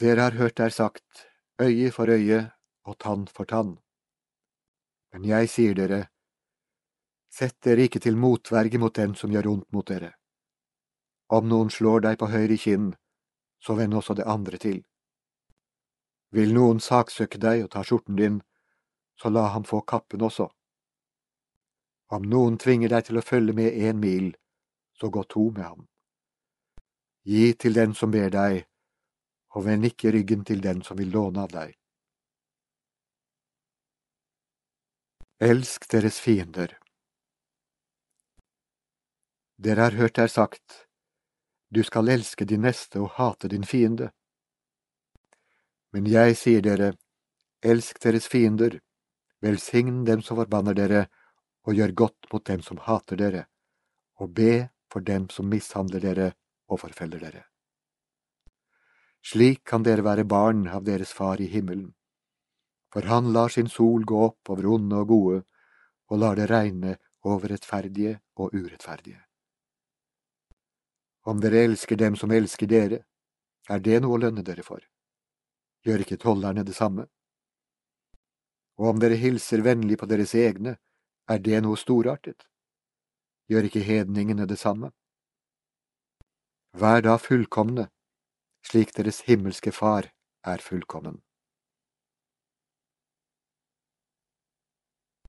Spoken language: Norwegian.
Dere har hørt der sagt, øye for øye og tann for tann. Men jeg sier dere, sett dere ikke til motverge mot den som gjør ondt mot dere. Om noen slår deg på høyre kinn, så vend også det andre til. Vil noen saksøke deg og ta skjorten din, så la ham få kappen også. Om noen tvinger deg til å følge med en mil, så gå to med ham. Gi til den som ber deg, og vend ikke ryggen til den som vil låne av deg. Elsk deres fiender. Dere har hørt der sagt, du skal elske din neste og hate din fiende. Men jeg sier dere, elsk deres fiender, velsign dem som forbanner dere, og gjør godt mot dem som hater dere, og be for dem som mishandler dere og forfølger dere. Slik kan dere være barn av deres far i himmelen, for han lar sin sol gå opp over onde og gode, og lar det regne over rettferdige og urettferdige. Om dere elsker dem som elsker dere, er det noe å lønne dere for. Gjør ikke tollerne det samme? Og om dere hilser vennlig på deres egne, er det noe storartet? Gjør ikke hedningene det samme? Vær da fullkomne, slik deres himmelske Far er fullkommen.